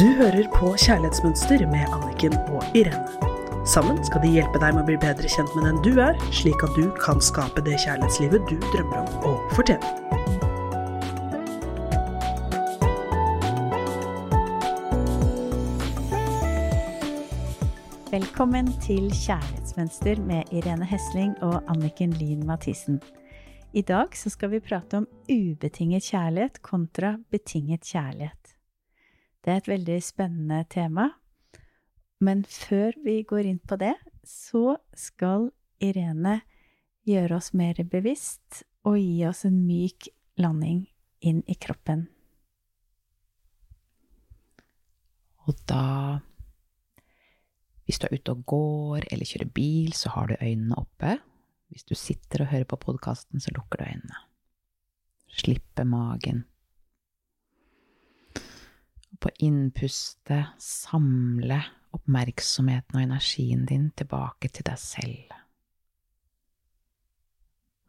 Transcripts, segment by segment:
Du hører på Kjærlighetsmønster med Anniken og Irene. Sammen skal de hjelpe deg med å bli bedre kjent med den du er, slik at du kan skape det kjærlighetslivet du drømmer om å fortjene. Velkommen til Kjærlighetsmønster med Irene Hesling og Anniken Lien Mathisen. I dag skal vi prate om ubetinget kjærlighet kontra betinget kjærlighet. Det er et veldig spennende tema. Men før vi går inn på det, så skal Irene gjøre oss mer bevisst og gi oss en myk landing inn i kroppen. Og da Hvis du er ute og går eller kjører bil, så har du øynene oppe. Hvis du sitter og hører på podkasten, så lukker du øynene. Slippe magen på innpustet samle oppmerksomheten og energien din tilbake til deg selv.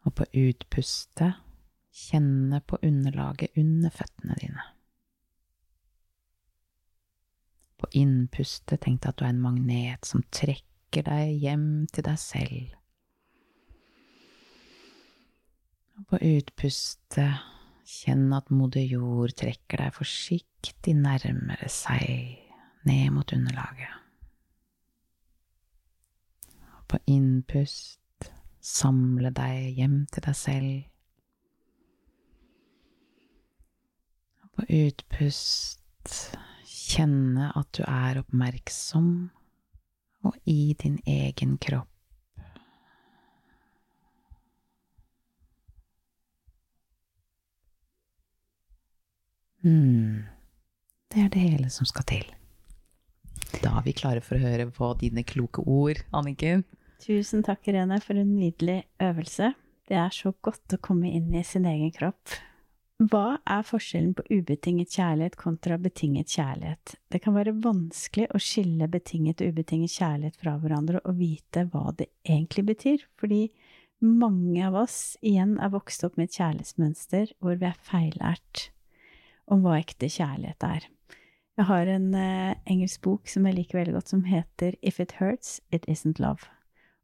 Og på utpustet kjenne på underlaget under føttene dine. På innpustet tenk deg at du er en magnet som trekker deg hjem til deg selv. Og på utpustet kjenn at moder jord trekker deg forsiktig nærmere seg ned mot underlaget. Og på innpust samle deg hjem til deg selv. Og på utpust kjenne at du er oppmerksom og i din egen kropp. Hmm. Det er det hele som skal til. Da er vi klare for å høre på dine kloke ord, Anniken. Tusen takk, Irene, for en nydelig øvelse. Det er så godt å komme inn i sin egen kropp. Hva er forskjellen på ubetinget kjærlighet kontra betinget kjærlighet? Det kan være vanskelig å skille betinget og ubetinget kjærlighet fra hverandre og vite hva det egentlig betyr, fordi mange av oss igjen er vokst opp med et kjærlighetsmønster hvor vi er feillært om hva ekte kjærlighet er. Jeg har en uh, engelsk bok som jeg liker veldig godt, som heter If it hurts, it isn't love.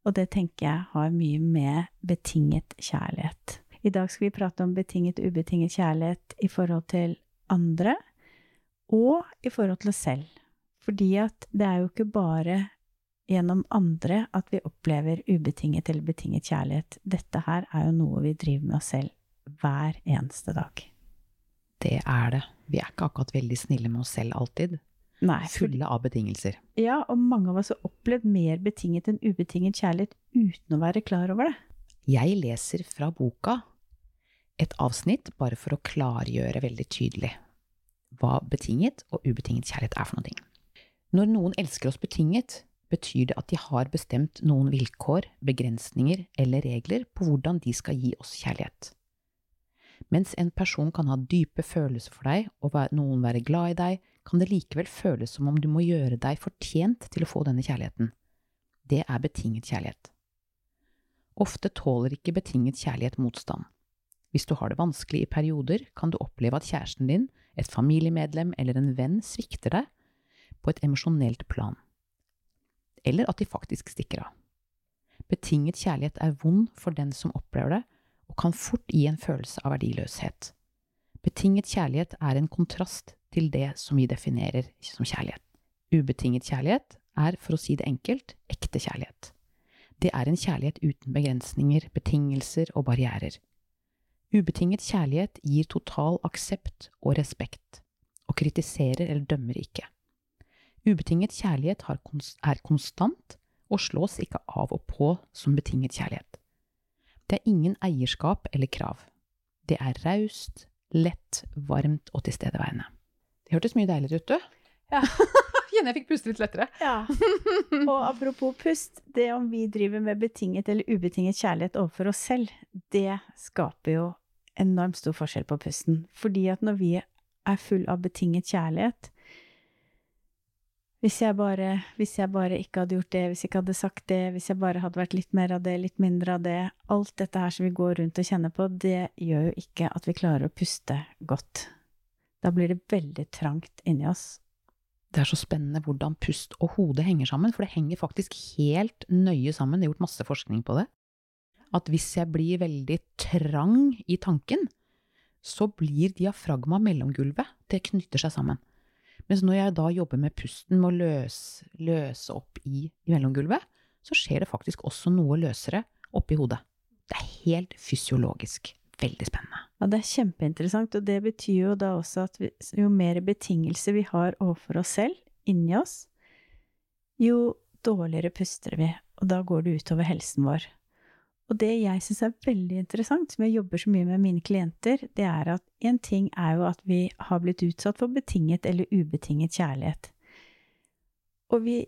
Og det tenker jeg har mye med betinget kjærlighet. I dag skal vi prate om betinget og ubetinget kjærlighet i forhold til andre, og i forhold til oss selv. Fordi at det er jo ikke bare gjennom andre at vi opplever ubetinget eller betinget kjærlighet. Dette her er jo noe vi driver med oss selv hver eneste dag. Det er det. Vi er ikke akkurat veldig snille med oss selv alltid. Nei, Fulle av betingelser. Ja, og mange av oss har opplevd mer betinget enn ubetinget kjærlighet uten å være klar over det. Jeg leser fra boka et avsnitt bare for å klargjøre veldig tydelig hva betinget og ubetinget kjærlighet er for noe. Når noen elsker oss betinget, betyr det at de har bestemt noen vilkår, begrensninger eller regler på hvordan de skal gi oss kjærlighet. Mens en person kan ha dype følelser for deg og noen være glad i deg, kan det likevel føles som om du må gjøre deg fortjent til å få denne kjærligheten. Det er betinget kjærlighet. Ofte tåler ikke betinget kjærlighet motstand. Hvis du har det vanskelig i perioder, kan du oppleve at kjæresten din, et familiemedlem eller en venn svikter deg på et emosjonelt plan. Eller at de faktisk stikker av. Betinget kjærlighet er vond for den som opplever det, kan fort gi en følelse av verdiløshet. Betinget kjærlighet er en kontrast til det som vi definerer som kjærlighet. Ubetinget kjærlighet er, for å si det enkelt, ekte kjærlighet. Det er en kjærlighet uten begrensninger, betingelser og barrierer. Ubetinget kjærlighet gir total aksept og respekt, og kritiserer eller dømmer ikke. Ubetinget kjærlighet er konstant og slås ikke av og på som betinget kjærlighet. Det er ingen eierskap eller krav. Det er raust, lett, varmt og tilstedeværende. Det hørtes mye deiligere ut, du. Ja. Kjenner jeg fikk puste litt lettere. Ja. Og apropos pust, det om vi driver med betinget eller ubetinget kjærlighet overfor oss selv, det skaper jo enormt stor forskjell på pusten. Fordi at når vi er full av betinget kjærlighet, hvis jeg, bare, hvis jeg bare ikke hadde gjort det, hvis jeg ikke hadde sagt det, hvis jeg bare hadde vært litt mer av det, litt mindre av det Alt dette her som vi går rundt og kjenner på, det gjør jo ikke at vi klarer å puste godt. Da blir det veldig trangt inni oss. Det er så spennende hvordan pust og hode henger sammen, for det henger faktisk helt nøye sammen. Det er gjort masse forskning på det. At hvis jeg blir veldig trang i tanken, så blir diafragma mellomgulvet, det knytter seg sammen. Mens når jeg da jobber med pusten, med å løse, løse opp i, i mellomgulvet, så skjer det faktisk også noe løsere oppi hodet. Det er helt fysiologisk. Veldig spennende. Ja, det er kjempeinteressant, og det betyr jo da også at vi, jo mer betingelser vi har overfor oss selv, inni oss, jo dårligere puster vi, og da går det utover helsen vår. Og det jeg syns er veldig interessant, som jeg jobber så mye med mine klienter, det er at en ting er jo at vi har blitt utsatt for betinget eller ubetinget kjærlighet. Og vi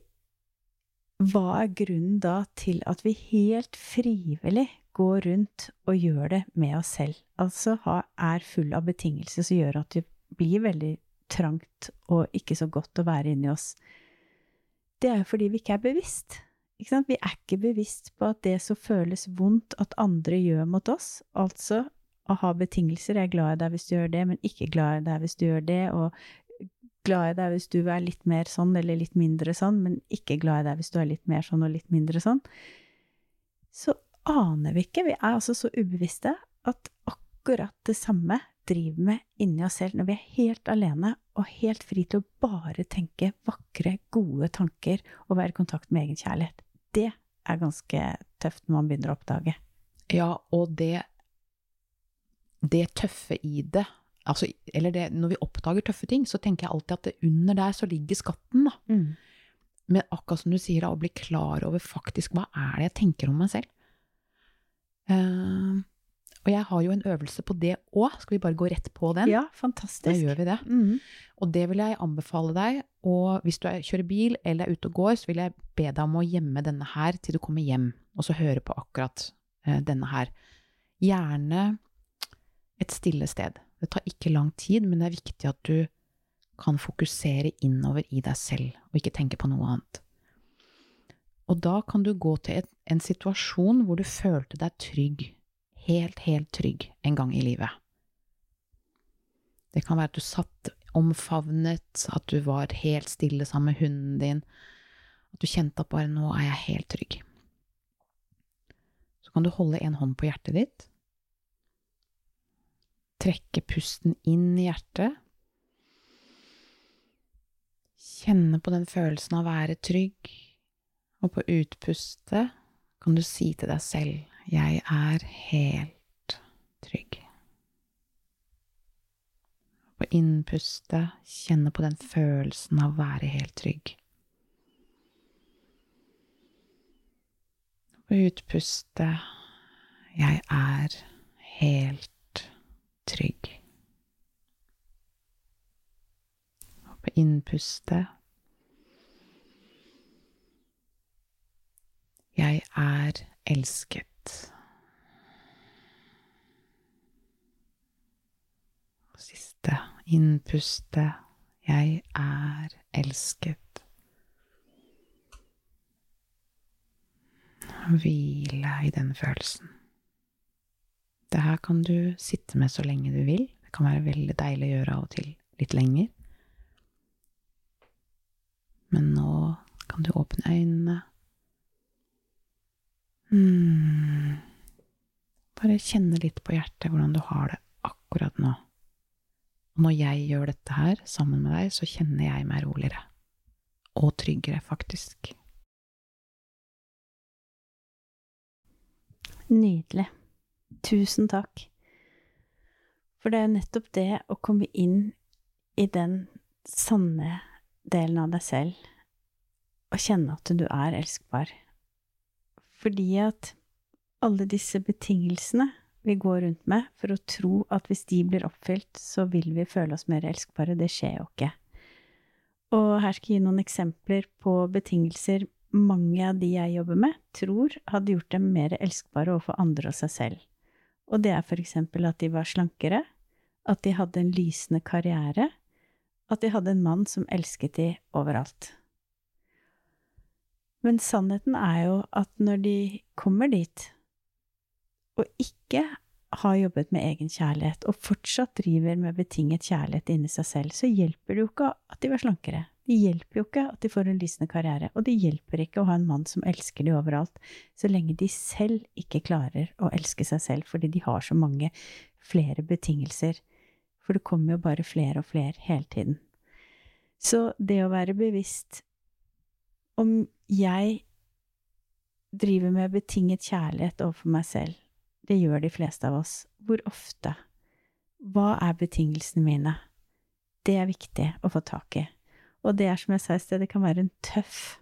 Hva er grunnen da til at vi helt frivillig går rundt og gjør det med oss selv? Altså er full av betingelser som gjør at det blir veldig trangt og ikke så godt å være inni oss. Det er jo fordi vi ikke er bevisst. Vi er ikke bevisst på at det som føles vondt at andre gjør mot oss, altså å ha betingelser Jeg er glad i deg hvis du gjør det, men ikke glad i deg hvis du gjør det, og glad i deg hvis du er litt mer sånn eller litt mindre sånn, men ikke glad i deg hvis du er litt mer sånn og litt mindre sånn. Så aner vi ikke, vi er altså så ubevisste, at akkurat det samme driver med inni oss selv når vi er helt alene og helt fri til å bare tenke vakre, gode tanker og være i kontakt med egen kjærlighet det er ganske tøft når man begynner å oppdage. Ja, og det Det tøffe i det altså, Eller det, når vi oppdager tøffe ting, så tenker jeg alltid at det under der så ligger skatten, da. Mm. Men akkurat som du sier, da, å bli klar over faktisk hva er det jeg tenker om meg selv. Og jeg har jo en øvelse på det òg. Skal vi bare gå rett på den? Ja, fantastisk. Da gjør vi det. Mm. Og det vil jeg anbefale deg. Og hvis du kjører bil eller er ute og går, så vil jeg be deg om å gjemme denne her til du kommer hjem, og så høre på akkurat eh, denne her. Gjerne et stille sted. Det tar ikke lang tid, men det er viktig at du kan fokusere innover i deg selv, og ikke tenke på noe annet. Og da kan du gå til et, en situasjon hvor du følte deg trygg helt, helt trygg en gang i livet. Det kan være at du satt omfavnet, at du var helt stille sammen med hunden din, at du kjente at bare nå er jeg helt trygg. Så kan du holde en hånd på hjertet ditt, trekke pusten inn i hjertet, kjenne på den følelsen av å være trygg, og på utpustet kan du si til deg selv jeg er helt trygg. På innpustet kjenne på den følelsen av å være helt trygg. På utpustet jeg er helt trygg. Og på innpustet jeg er elsket. Siste innpuste. Jeg er elsket. Hvile i den følelsen. Det her kan du sitte med så lenge du vil. Det kan være veldig deilig å gjøre av og til litt lenger. Men nå kan du åpne øynene. Hmm. Bare kjenne litt på hjertet hvordan du har det akkurat nå. Og når jeg gjør dette her sammen med deg, så kjenner jeg meg roligere. Og tryggere, faktisk. Nydelig. Tusen takk. For det er nettopp det å komme inn i den sanne delen av deg selv og kjenne at du er elskbar. Fordi at alle disse betingelsene vi går rundt med for å tro at hvis de blir oppfylt, så vil vi føle oss mer elskbare. Det skjer jo ikke. Og her skal jeg gi noen eksempler på betingelser mange av de jeg jobber med, tror hadde gjort dem mer elskbare overfor andre og seg selv. Og det er for eksempel at de var slankere, at de hadde en lysende karriere, at de hadde en mann som elsket de overalt. Men sannheten er jo at når de kommer dit, og ikke har jobbet med egen kjærlighet, og fortsatt driver med betinget kjærlighet inni seg selv, så hjelper det jo ikke at de var slankere. Det hjelper jo ikke at de får en lysende karriere, og det hjelper ikke å ha en mann som elsker de overalt, så lenge de selv ikke klarer å elske seg selv fordi de har så mange flere betingelser. For det kommer jo bare flere og flere hele tiden. Så det å være bevisst om jeg driver med betinget kjærlighet overfor meg selv, det gjør de fleste av oss. Hvor ofte? Hva er betingelsene mine? Det er viktig å få tak i. Og det er som jeg sa i sted, det kan være en tøff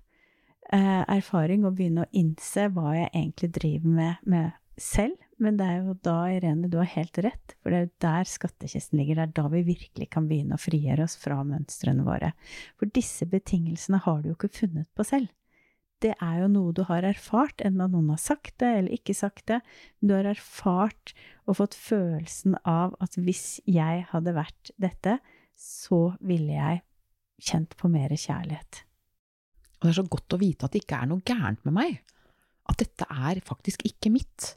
eh, erfaring å begynne å innse hva jeg egentlig driver med, med selv. Men det er jo da, Irene, du har helt rett, for det er jo der skattkisten ligger. Det er da vi virkelig kan begynne å frigjøre oss fra mønstrene våre. For disse betingelsene har du jo ikke funnet på selv. Det er jo noe du har erfart, enten at noen har sagt det eller ikke sagt det. Du har erfart og fått følelsen av at hvis jeg hadde vært dette, så ville jeg kjent på mer kjærlighet. Og det er så godt å vite at det ikke er noe gærent med meg. At dette er faktisk ikke mitt.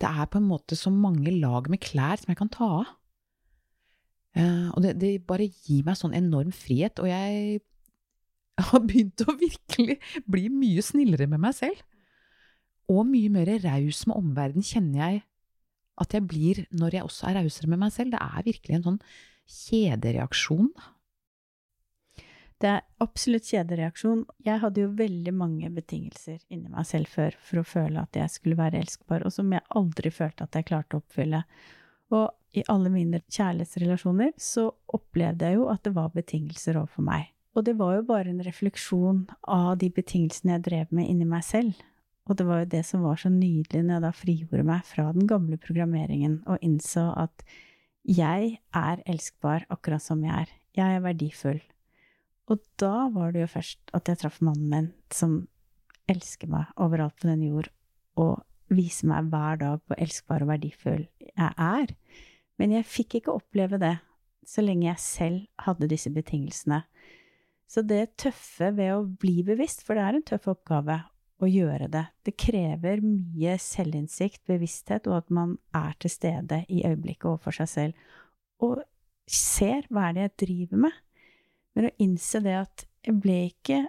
Det er på en måte så mange lag med klær som jeg kan ta av. Uh, og det, det, bare gir meg sånn enorm frihet, og jeg har begynt å virkelig bli mye snillere med meg selv. Og mye mer raus med omverdenen kjenner jeg at jeg blir når jeg også er rausere med meg selv. Det er virkelig en sånn kjedereaksjon. Det er absolutt kjedereaksjon. Jeg hadde jo veldig mange betingelser inni meg selv før for å føle at jeg skulle være elskbar, og som jeg aldri følte at jeg klarte å oppfylle. Og i alle mine kjærlighetsrelasjoner så opplevde jeg jo at det var betingelser overfor meg. Og det var jo bare en refleksjon av de betingelsene jeg drev med inni meg selv. Og det var jo det som var så nydelig når jeg da frigjorde meg fra den gamle programmeringen og innså at jeg er elskbar akkurat som jeg er. Jeg er verdifull. Og da var det jo først at jeg traff mannen min, som elsker meg overalt på denne jord, og viser meg hver dag hvor elskbar og verdifull jeg er. Men jeg fikk ikke oppleve det så lenge jeg selv hadde disse betingelsene. Så det tøffe ved å bli bevisst, for det er en tøff oppgave, å gjøre det. Det krever mye selvinnsikt, bevissthet, og at man er til stede i øyeblikket overfor seg selv. Og ser hva er det jeg driver med. Men å innse det at jeg ble ikke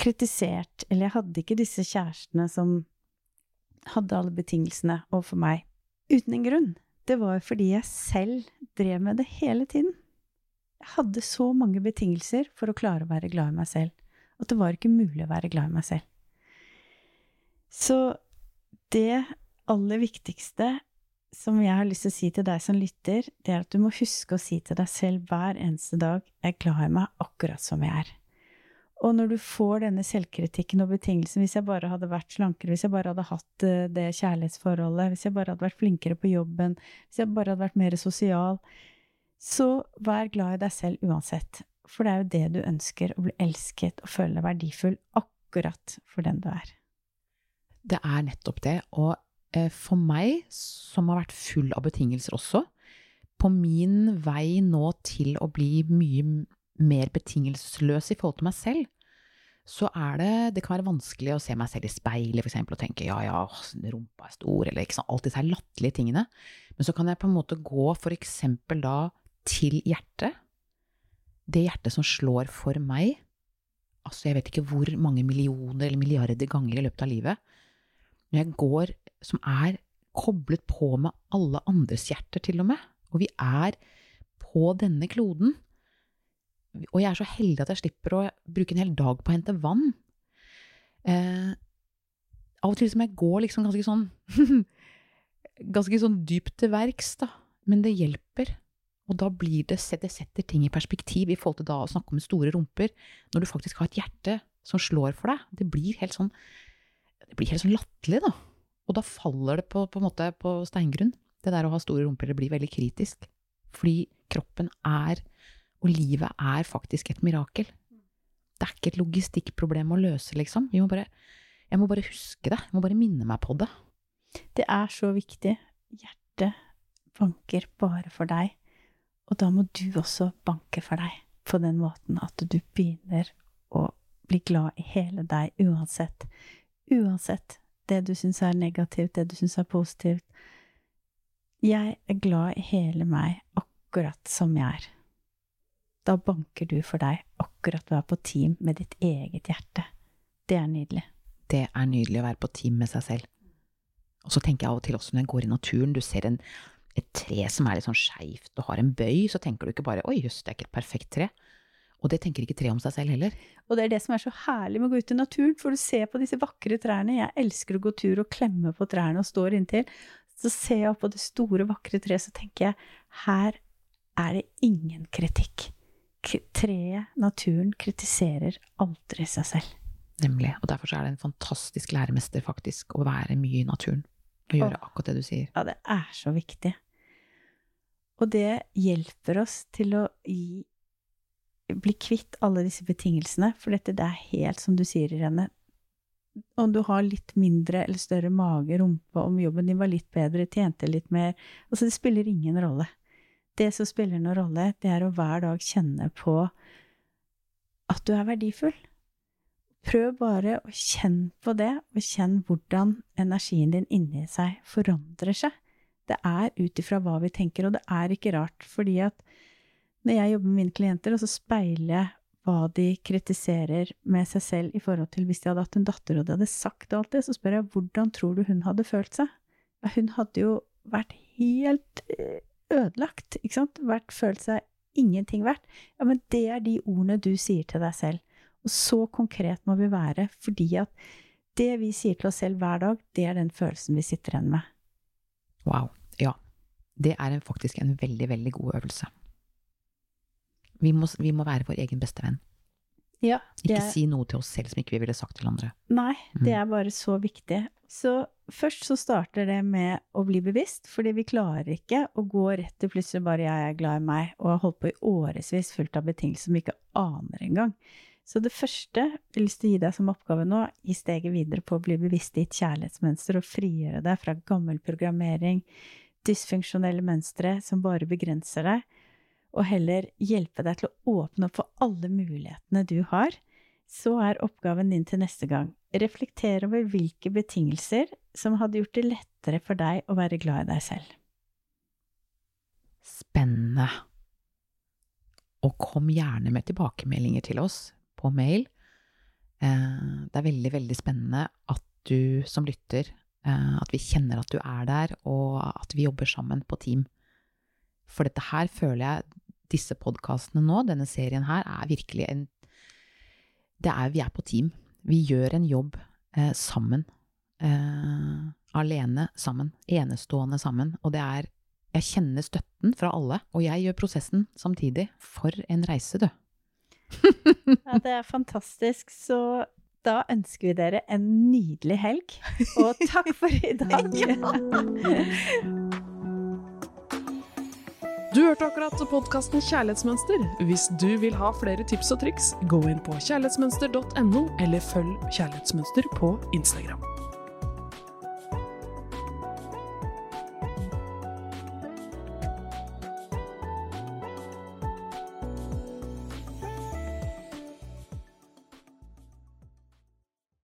kritisert, eller jeg hadde ikke disse kjærestene som hadde alle betingelsene overfor meg, uten en grunn. Det var fordi jeg selv drev med det hele tiden. Jeg hadde så mange betingelser for å klare å være glad i meg selv, at det var ikke mulig å være glad i meg selv. Så det aller viktigste som jeg har lyst til å si til deg som lytter, det er at du må huske å si til deg selv hver eneste dag 'jeg er glad i meg akkurat som jeg er'. Og når du får denne selvkritikken og betingelsen 'hvis jeg bare hadde vært slankere', 'hvis jeg bare hadde hatt eh, det kjærlighetsforholdet', 'hvis jeg bare hadde vært flinkere på jobben', 'hvis jeg bare hadde vært mer sosial', så vær glad i deg selv uansett. For det er jo det du ønsker, å bli elsket og føle deg verdifull akkurat for den du er. Det er nettopp det. Og eh, for meg, som har vært full av betingelser også, på min vei nå til å bli mye mer betingelsesløs i forhold til meg selv, så er det Det kan være vanskelig å se meg selv i speilet, f.eks., og tenke ja, ja, rumpa er stor, eller ikke sant, alt disse latterlige tingene. Men så kan jeg på en måte gå f.eks. da til hjertet. Det hjertet som slår for meg. Altså, jeg vet ikke hvor mange millioner eller milliarder ganger i løpet av livet når jeg går som er koblet på med alle andres hjerter, til og med. Og vi er på denne kloden. Og jeg er så heldig at jeg slipper å bruke en hel dag på å hente vann. Eh, av og til som jeg går liksom ganske sånn Ganske sånn dypt til verks, da. Men det hjelper. Og da blir det, det setter ting i perspektiv i forhold til da å snakke om store rumper, når du faktisk har et hjerte som slår for deg. Det blir helt sånn det blir helt sånn latterlig, da. Og da faller det på, på, en måte på steingrunn. Det der å ha store rumper, det blir veldig kritisk. Fordi kroppen er, og livet er faktisk et mirakel. Det er ikke et logistikkproblem å løse, liksom. Må bare, jeg må bare huske det. Jeg må bare minne meg på det. Det er så viktig. Hjertet banker bare for deg. Og da må du også banke for deg på den måten at du begynner å bli glad i hele deg uansett uansett det du syns er negativt, det du syns er positivt. Jeg er glad i hele meg akkurat som jeg er. Da banker du for deg akkurat du være på team med ditt eget hjerte. Det er nydelig. Det er nydelig å være på team med seg selv. Og så tenker jeg av og til også når jeg går i naturen, du ser en, et tre som er litt sånn skeivt og har en bøy, så tenker du ikke bare oi jøss, det er ikke et perfekt tre. Og det tenker ikke treet om seg selv heller. Og det er det som er så herlig med å gå ut i naturen, for du ser på disse vakre trærne. Jeg elsker å gå tur og klemme på trærne og står inntil. Så ser jeg opp på det store, vakre treet, så tenker jeg her er det ingen kritikk. Treet, naturen, kritiserer aldri seg selv. Nemlig. Og derfor så er det en fantastisk læremester, faktisk, å være mye i naturen. Og gjøre Åh. akkurat det du sier. Ja, det er så viktig. Og det hjelper oss til å gi, bli kvitt alle disse betingelsene, for dette det er helt som du sier, Irene. Om du har litt mindre eller større mage, rumpe, om jobben din var litt bedre, tjente litt mer Altså, det spiller ingen rolle. Det som spiller noen rolle, det er å hver dag kjenne på at du er verdifull. Prøv bare å kjenne på det, og kjenn hvordan energien din inni seg forandrer seg. Det er ut ifra hva vi tenker, og det er ikke rart, fordi at når jeg jobber med mine klienter, og så speiler jeg hva de kritiserer med seg selv i forhold til hvis de hadde hatt en datter og de hadde sagt alt det, så spør jeg hvordan tror du hun hadde følt seg? Ja, hun hadde jo vært helt eh, ødelagt, ikke sant? Vært, følt seg ingenting verdt. Ja, men det er de ordene du sier til deg selv. Og så konkret må vi være, fordi at det vi sier til oss selv hver dag, det er den følelsen vi sitter igjen med. Wow. Ja. Det er en, faktisk en veldig, veldig god øvelse. Vi må, vi må være vår egen beste venn. Ja, det Ikke er, si noe til oss selv som ikke vi ville sagt til andre. Nei, det Mm. er bare så viktig. Så først så starter det med å bli bevisst, fordi vi klarer ikke å gå rett til plutselig bare 'jeg er glad i meg', og har holdt på i årevis fullt av betingelser som vi ikke aner engang. Så det første jeg har lyst til å gi deg som oppgave nå, gi steget videre på å bli bevisst i et kjærlighetsmønster og frigjøre deg fra gammel programmering, dysfunksjonelle mønstre som bare begrenser deg, og heller hjelpe deg til å åpne opp for alle mulighetene du har, så er oppgaven din til neste gang reflektere over hvilke betingelser som hadde gjort det lettere for deg å være glad i deg selv. Spennende. Og kom gjerne med tilbakemeldinger til oss på mail. Eh, Det er veldig, veldig spennende at du som lytter, eh, at vi kjenner at du er der, og at vi jobber sammen på team. For dette her føler jeg, disse podkastene nå, denne serien her, er virkelig en det er, Vi er på team. Vi gjør en jobb eh, sammen. Eh, alene sammen. Enestående sammen. Og det er Jeg kjenner støtten fra alle, og jeg gjør prosessen samtidig. For en reise, du. Ja, det er fantastisk. Så da ønsker vi dere en nydelig helg, og takk for i dag. Du hørte akkurat podkasten Kjærlighetsmønster. Hvis du vil ha flere tips og triks, gå inn på kjærlighetsmønster.no, eller følg Kjærlighetsmønster på Instagram.